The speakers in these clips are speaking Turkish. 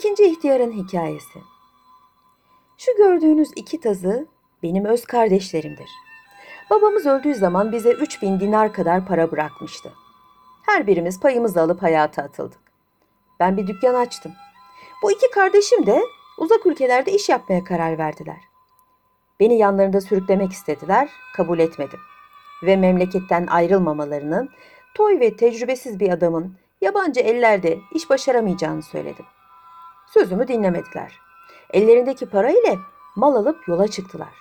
İkinci ihtiyarın hikayesi. Şu gördüğünüz iki tazı benim öz kardeşlerimdir. Babamız öldüğü zaman bize 3000 dinar kadar para bırakmıştı. Her birimiz payımızı alıp hayata atıldık. Ben bir dükkan açtım. Bu iki kardeşim de uzak ülkelerde iş yapmaya karar verdiler. Beni yanlarında sürüklemek istediler, kabul etmedim. Ve memleketten ayrılmamalarını, toy ve tecrübesiz bir adamın yabancı ellerde iş başaramayacağını söyledim. Sözümü dinlemediler. Ellerindeki para ile mal alıp yola çıktılar.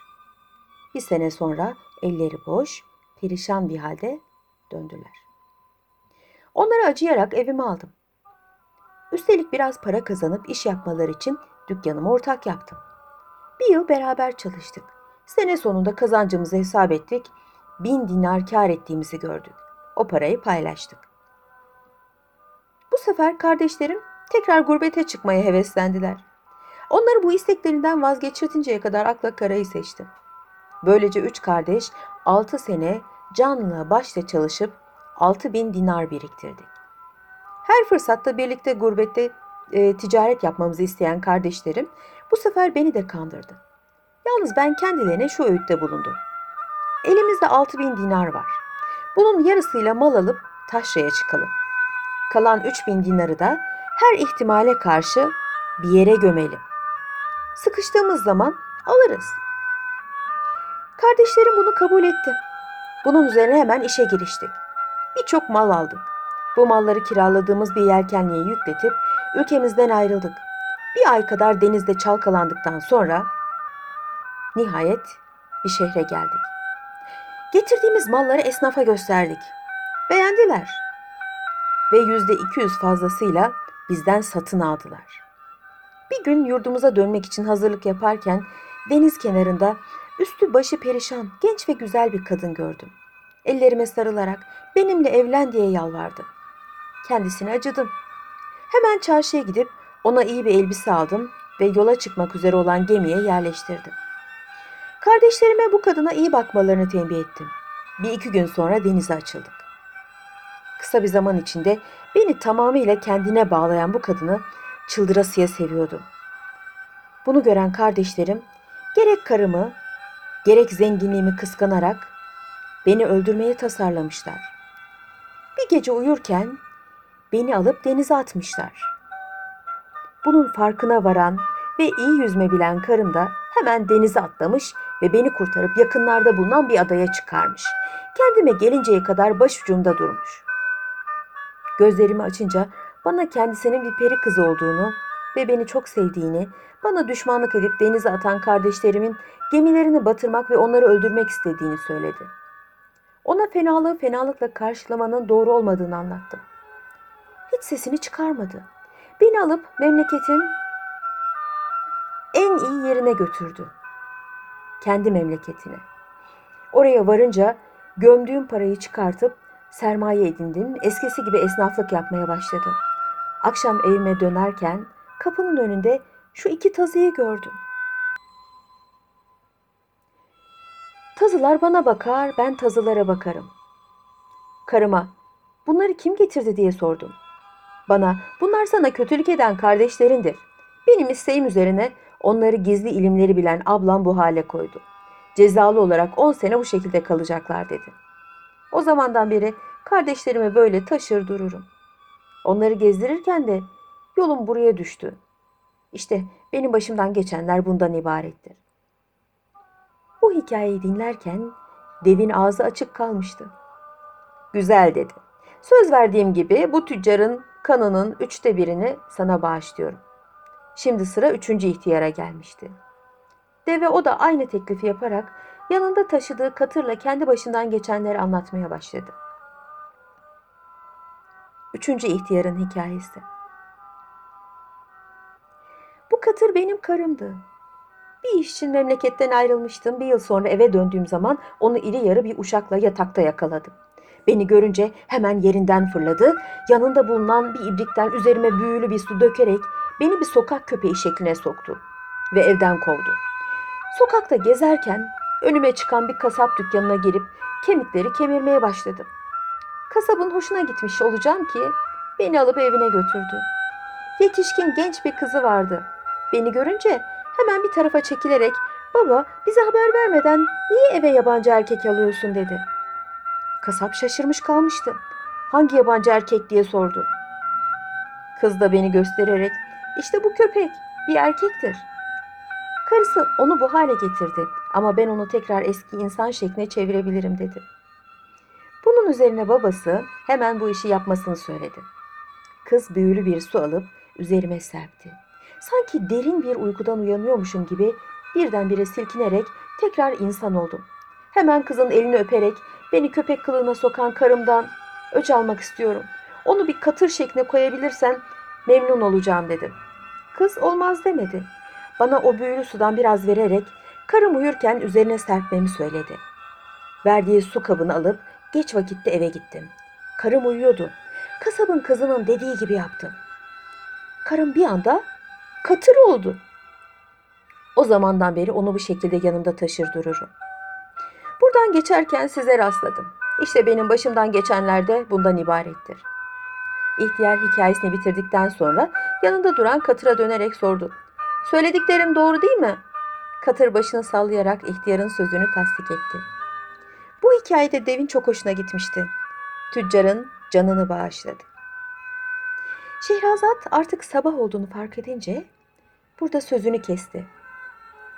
Bir sene sonra elleri boş, perişan bir halde döndüler. Onlara acıyarak evime aldım. Üstelik biraz para kazanıp iş yapmaları için dükkanımı ortak yaptım. Bir yıl beraber çalıştık. Sene sonunda kazancımızı hesap ettik. Bin dinar kar ettiğimizi gördük. O parayı paylaştık. Bu sefer kardeşlerim tekrar gurbete çıkmaya heveslendiler. Onları bu isteklerinden vazgeçirtinceye kadar akla karayı seçtim. Böylece üç kardeş altı sene canla başla çalışıp altı bin dinar biriktirdik. Her fırsatta birlikte gurbette e, ticaret yapmamızı isteyen kardeşlerim bu sefer beni de kandırdı. Yalnız ben kendilerine şu öğütte bulundum. Elimizde altı bin dinar var. Bunun yarısıyla mal alıp taşraya çıkalım. Kalan üç bin dinarı da her ihtimale karşı bir yere gömelim. Sıkıştığımız zaman alırız. Kardeşlerim bunu kabul etti. Bunun üzerine hemen işe giriştik. Birçok mal aldık. Bu malları kiraladığımız bir yelkenliğe yükletip ülkemizden ayrıldık. Bir ay kadar denizde çalkalandıktan sonra nihayet bir şehre geldik. Getirdiğimiz malları esnafa gösterdik. Beğendiler. Ve yüzde 200 fazlasıyla bizden satın aldılar. Bir gün yurdumuza dönmek için hazırlık yaparken deniz kenarında üstü başı perişan genç ve güzel bir kadın gördüm. Ellerime sarılarak benimle evlen diye yalvardı. Kendisine acıdım. Hemen çarşıya gidip ona iyi bir elbise aldım ve yola çıkmak üzere olan gemiye yerleştirdim. Kardeşlerime bu kadına iyi bakmalarını tembih ettim. Bir iki gün sonra denize açıldık. Kısa bir zaman içinde beni tamamıyla kendine bağlayan bu kadını çıldırasıya seviyordum. Bunu gören kardeşlerim gerek karımı gerek zenginliğimi kıskanarak beni öldürmeye tasarlamışlar. Bir gece uyurken beni alıp denize atmışlar. Bunun farkına varan ve iyi yüzme bilen karım da hemen denize atlamış ve beni kurtarıp yakınlarda bulunan bir adaya çıkarmış. Kendime gelinceye kadar başucumda durmuş. Gözlerimi açınca bana kendisinin bir peri kızı olduğunu ve beni çok sevdiğini, bana düşmanlık edip denize atan kardeşlerimin gemilerini batırmak ve onları öldürmek istediğini söyledi. Ona fenalığı fenalıkla karşılamanın doğru olmadığını anlattım. Hiç sesini çıkarmadı. Beni alıp memleketin en iyi yerine götürdü. Kendi memleketine. Oraya varınca gömdüğüm parayı çıkartıp sermaye edindim. Eskisi gibi esnaflık yapmaya başladım. Akşam evime dönerken kapının önünde şu iki tazıyı gördüm. Tazılar bana bakar, ben tazılara bakarım. Karıma, bunları kim getirdi diye sordum. Bana, bunlar sana kötülük eden kardeşlerindir. Benim isteğim üzerine onları gizli ilimleri bilen ablam bu hale koydu. Cezalı olarak 10 sene bu şekilde kalacaklar dedi. O zamandan beri kardeşlerimi böyle taşır dururum. Onları gezdirirken de yolum buraya düştü. İşte benim başımdan geçenler bundan ibarettir. Bu hikayeyi dinlerken devin ağzı açık kalmıştı. Güzel dedi. Söz verdiğim gibi bu tüccarın kanının üçte birini sana bağışlıyorum. Şimdi sıra üçüncü ihtiyara gelmişti. Deve o da aynı teklifi yaparak yanında taşıdığı katırla kendi başından geçenleri anlatmaya başladı. Üçüncü ihtiyarın hikayesi. Bu katır benim karımdı. Bir iş için memleketten ayrılmıştım. Bir yıl sonra eve döndüğüm zaman onu iri yarı bir uşakla yatakta yakaladım. Beni görünce hemen yerinden fırladı. Yanında bulunan bir ibrikten üzerime büyülü bir su dökerek beni bir sokak köpeği şekline soktu ve evden kovdu. Sokakta gezerken önüme çıkan bir kasap dükkanına girip kemikleri kemirmeye başladım. Kasabın hoşuna gitmiş olacağım ki beni alıp evine götürdü. Yetişkin genç bir kızı vardı. Beni görünce hemen bir tarafa çekilerek baba bize haber vermeden niye eve yabancı erkek alıyorsun dedi. Kasap şaşırmış kalmıştı. Hangi yabancı erkek diye sordu. Kız da beni göstererek işte bu köpek bir erkektir. Karısı onu bu hale getirdi ama ben onu tekrar eski insan şekline çevirebilirim dedi. Bunun üzerine babası hemen bu işi yapmasını söyledi. Kız büyülü bir su alıp üzerime serpti. Sanki derin bir uykudan uyanıyormuşum gibi birdenbire silkinerek tekrar insan oldum. Hemen kızın elini öperek beni köpek kılığına sokan karımdan öç almak istiyorum. Onu bir katır şekline koyabilirsen memnun olacağım dedim. Kız olmaz demedi. Bana o büyülü sudan biraz vererek karım uyurken üzerine serpmemi söyledi. Verdiği su kabını alıp geç vakitte eve gittim. Karım uyuyordu. Kasabın kızının dediği gibi yaptım. Karım bir anda katır oldu. O zamandan beri onu bu şekilde yanımda taşır dururum. Buradan geçerken size rastladım. İşte benim başımdan geçenler de bundan ibarettir. İhtiyar hikayesini bitirdikten sonra yanında duran Katır'a dönerek sordu. Söylediklerim doğru değil mi? Katır başını sallayarak ihtiyarın sözünü tasdik etti. Bu hikayede devin çok hoşuna gitmişti. Tüccarın canını bağışladı. Şehrazat artık sabah olduğunu fark edince burada sözünü kesti.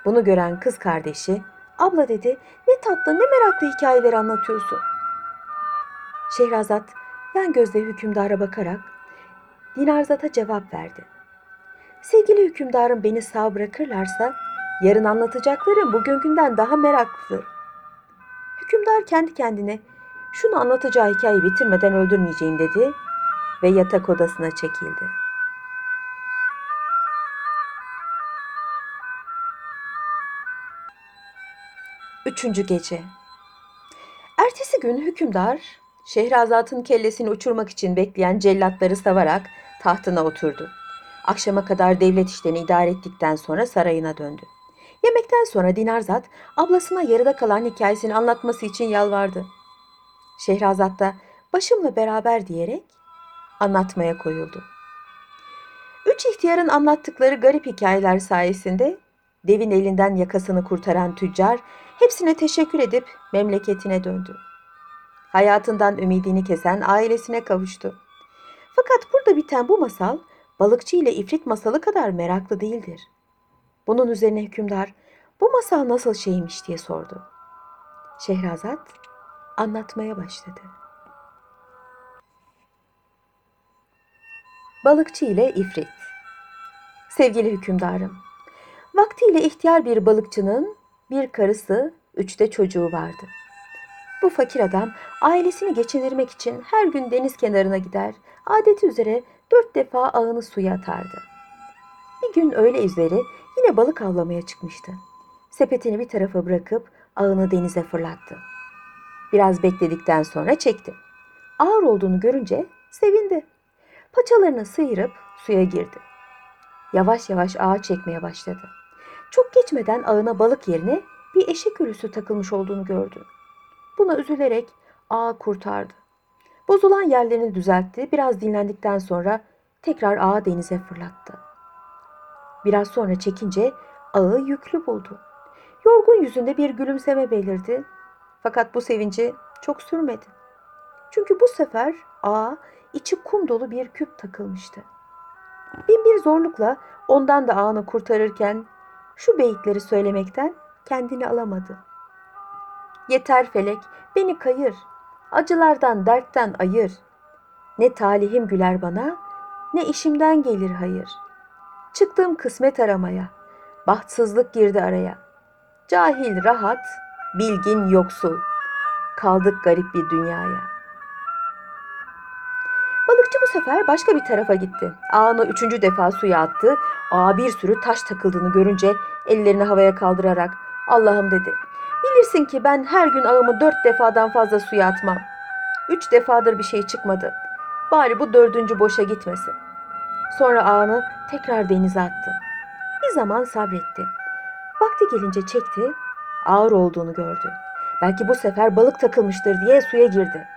Bunu gören kız kardeşi, abla dedi ne tatlı ne meraklı hikayeler anlatıyorsun. Şehrazat yan gözle hükümdara bakarak Dinarzat'a cevap verdi. Sevgili hükümdarım beni sağ bırakırlarsa yarın anlatacaklarım bugünkünden daha meraklı. Hükümdar kendi kendine şunu anlatacağı hikayeyi bitirmeden öldürmeyeceğim dedi ve yatak odasına çekildi. Üçüncü gece. Ertesi gün hükümdar Şehrazat'ın kellesini uçurmak için bekleyen cellatları savarak tahtına oturdu. Akşama kadar devlet işlerini idare ettikten sonra sarayına döndü. Yemekten sonra Dinarzat ablasına yarıda kalan hikayesini anlatması için yalvardı. Şehrazat da başımla beraber diyerek anlatmaya koyuldu. Üç ihtiyarın anlattıkları garip hikayeler sayesinde devin elinden yakasını kurtaran tüccar hepsine teşekkür edip memleketine döndü. Hayatından ümidini kesen ailesine kavuştu. Fakat burada biten bu masal balıkçı ile ifrit masalı kadar meraklı değildir. Bunun üzerine hükümdar bu masal nasıl şeymiş diye sordu. Şehrazat anlatmaya başladı. Balıkçı ile ifrit Sevgili hükümdarım, vaktiyle ihtiyar bir balıkçının bir karısı, üç de çocuğu vardı. Bu fakir adam ailesini geçindirmek için her gün deniz kenarına gider, adeti üzere dört defa ağını suya atardı. Bir gün öğle üzeri yine balık avlamaya çıkmıştı. Sepetini bir tarafa bırakıp ağını denize fırlattı. Biraz bekledikten sonra çekti. Ağır olduğunu görünce sevindi. Paçalarını sıyırıp suya girdi. Yavaş yavaş ağa çekmeye başladı. Çok geçmeden ağına balık yerine bir eşek ölüsü takılmış olduğunu gördü. Buna üzülerek ağı kurtardı. Bozulan yerlerini düzeltti. Biraz dinlendikten sonra tekrar ağı denize fırlattı. Biraz sonra çekince ağı yüklü buldu. Yorgun yüzünde bir gülümseme belirdi. Fakat bu sevinci çok sürmedi. Çünkü bu sefer ağa içi kum dolu bir küp takılmıştı. Bin bir zorlukla ondan da ağını kurtarırken şu beyitleri söylemekten kendini alamadı. Yeter felek, beni kayır, acılardan dertten ayır. Ne talihim güler bana, ne işimden gelir hayır. Çıktım kısmet aramaya, bahtsızlık girdi araya. Cahil rahat, bilgin yoksul. Kaldık garip bir dünyaya. Balıkçı bu sefer başka bir tarafa gitti. Ağını üçüncü defa suya attı. Ağa bir sürü taş takıldığını görünce ellerini havaya kaldırarak Allah'ım dedi. Bilirsin ki ben her gün ağımı dört defadan fazla suya atmam. Üç defadır bir şey çıkmadı. Bari bu dördüncü boşa gitmesin. Sonra ağını tekrar denize attı. Bir zaman sabretti. Vakti gelince çekti, ağır olduğunu gördü. Belki bu sefer balık takılmıştır diye suya girdi.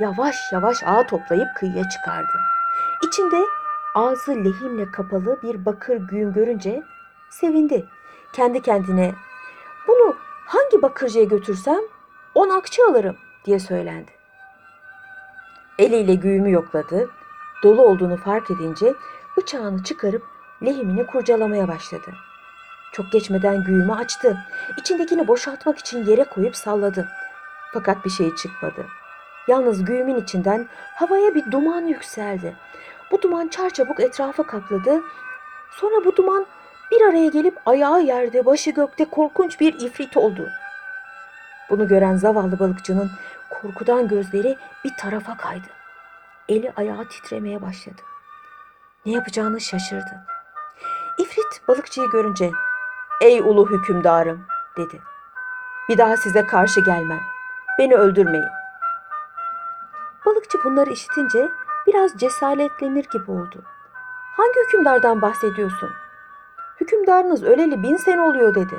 Yavaş yavaş ağı toplayıp kıyıya çıkardı. İçinde ağzı lehimle kapalı bir bakır güğüm görünce sevindi. Kendi kendine bunu hangi bakırcıya götürsem on akçe alırım diye söylendi. Eliyle güğümü yokladı. Dolu olduğunu fark edince bıçağını çıkarıp lehimini kurcalamaya başladı. Çok geçmeden güğümü açtı. İçindekini boşaltmak için yere koyup salladı. Fakat bir şey çıkmadı. Yalnız güğümün içinden havaya bir duman yükseldi. Bu duman çarçabuk etrafa kapladı. Sonra bu duman bir araya gelip ayağı yerde, başı gökte korkunç bir ifrit oldu. Bunu gören zavallı balıkçının korkudan gözleri bir tarafa kaydı. Eli ayağı titremeye başladı. Ne yapacağını şaşırdı. İfrit balıkçıyı görünce "Ey ulu hükümdarım," dedi. "Bir daha size karşı gelmem. Beni öldürmeyin." Balıkçı bunları işitince biraz cesaretlenir gibi oldu. "Hangi hükümdardan bahsediyorsun?" "Hükümdarınız öleli bin sene oluyor." dedi.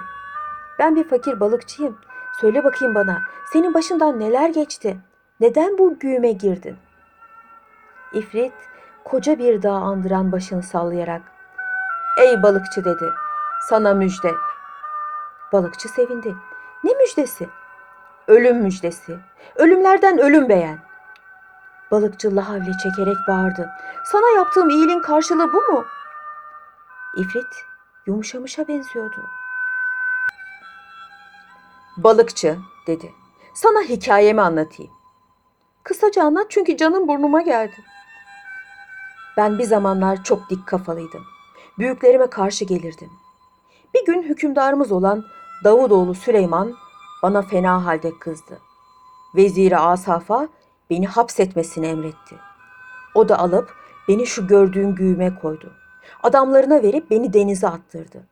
"Ben bir fakir balıkçıyım. Söyle bakayım bana, senin başından neler geçti? Neden bu güğüme girdin?" İfrit koca bir dağ andıran başını sallayarak "Ey balıkçı," dedi. "Sana müjde." Balıkçı sevindi. "Ne müjdesi?" "Ölüm müjdesi. Ölümlerden ölüm beğen." Balıkçı lahavle çekerek bağırdı. "Sana yaptığım iyiliğin karşılığı bu mu?" İfrit yumuşamışa benziyordu. "Balıkçı," dedi. "Sana hikayemi anlatayım." "Kısaca anlat çünkü canım burnuma geldi." Ben bir zamanlar çok dik kafalıydım. Büyüklerime karşı gelirdim. Bir gün hükümdarımız olan Davudoğlu Süleyman bana fena halde kızdı. Veziri Asaf'a beni hapsetmesini emretti. O da alıp beni şu gördüğün güğüme koydu. Adamlarına verip beni denize attırdı.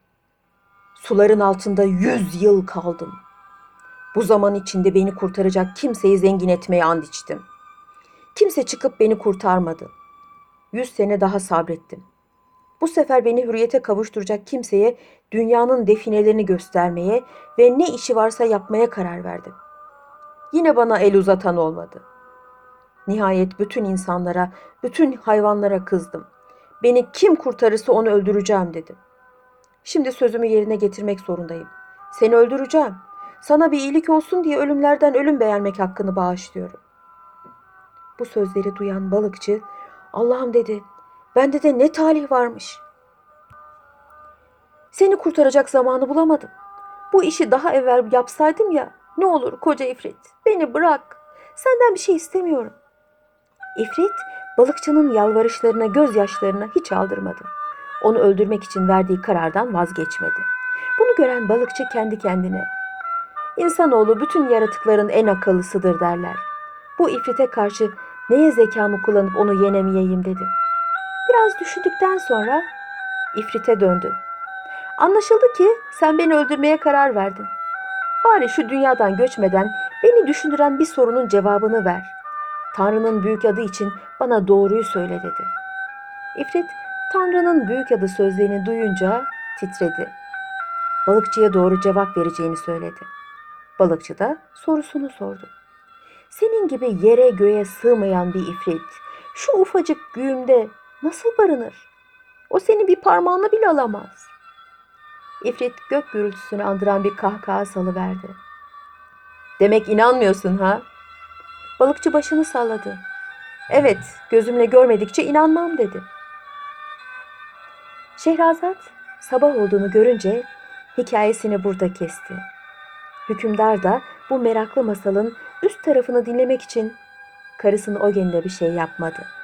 Suların altında yüz yıl kaldım. Bu zaman içinde beni kurtaracak kimseyi zengin etmeye and içtim. Kimse çıkıp beni kurtarmadı. Yüz sene daha sabrettim. Bu sefer beni hürriyete kavuşturacak kimseye dünyanın definelerini göstermeye ve ne işi varsa yapmaya karar verdim. Yine bana el uzatan olmadı. Nihayet bütün insanlara, bütün hayvanlara kızdım. Beni kim kurtarırsa onu öldüreceğim dedim. Şimdi sözümü yerine getirmek zorundayım. Seni öldüreceğim. Sana bir iyilik olsun diye ölümlerden ölüm beğenmek hakkını bağışlıyorum. Bu sözleri duyan balıkçı Allah'ım dedi. Bende de ne talih varmış. Seni kurtaracak zamanı bulamadım. Bu işi daha evvel yapsaydım ya. Ne olur koca ifrit. Beni bırak. Senden bir şey istemiyorum. İfrit balıkçının yalvarışlarına gözyaşlarına hiç aldırmadı. Onu öldürmek için verdiği karardan vazgeçmedi. Bunu gören balıkçı kendi kendine İnsanoğlu bütün yaratıkların en akıllısıdır derler. Bu ifrite karşı neye zekamı kullanıp onu yenemeyeyim dedi. Biraz düşündükten sonra ifrite döndü. Anlaşıldı ki sen beni öldürmeye karar verdin. Bari şu dünyadan göçmeden beni düşündüren bir sorunun cevabını ver. Tanrı'nın büyük adı için bana doğruyu söyle dedi. İfrit Tanrı'nın büyük adı sözlerini duyunca titredi. Balıkçıya doğru cevap vereceğini söyledi. Balıkçı da sorusunu sordu. Senin gibi yere göğe sığmayan bir ifrit şu ufacık güğümde nasıl barınır? O seni bir parmağına bile alamaz. İfrit gök gürültüsünü andıran bir kahkaha salıverdi. Demek inanmıyorsun ha? Balıkçı başını salladı. Evet, gözümle görmedikçe inanmam dedi. Şehrazat sabah olduğunu görünce hikayesini burada kesti. Hükümdar da bu meraklı masalın üst tarafını dinlemek için karısının o günde bir şey yapmadı.''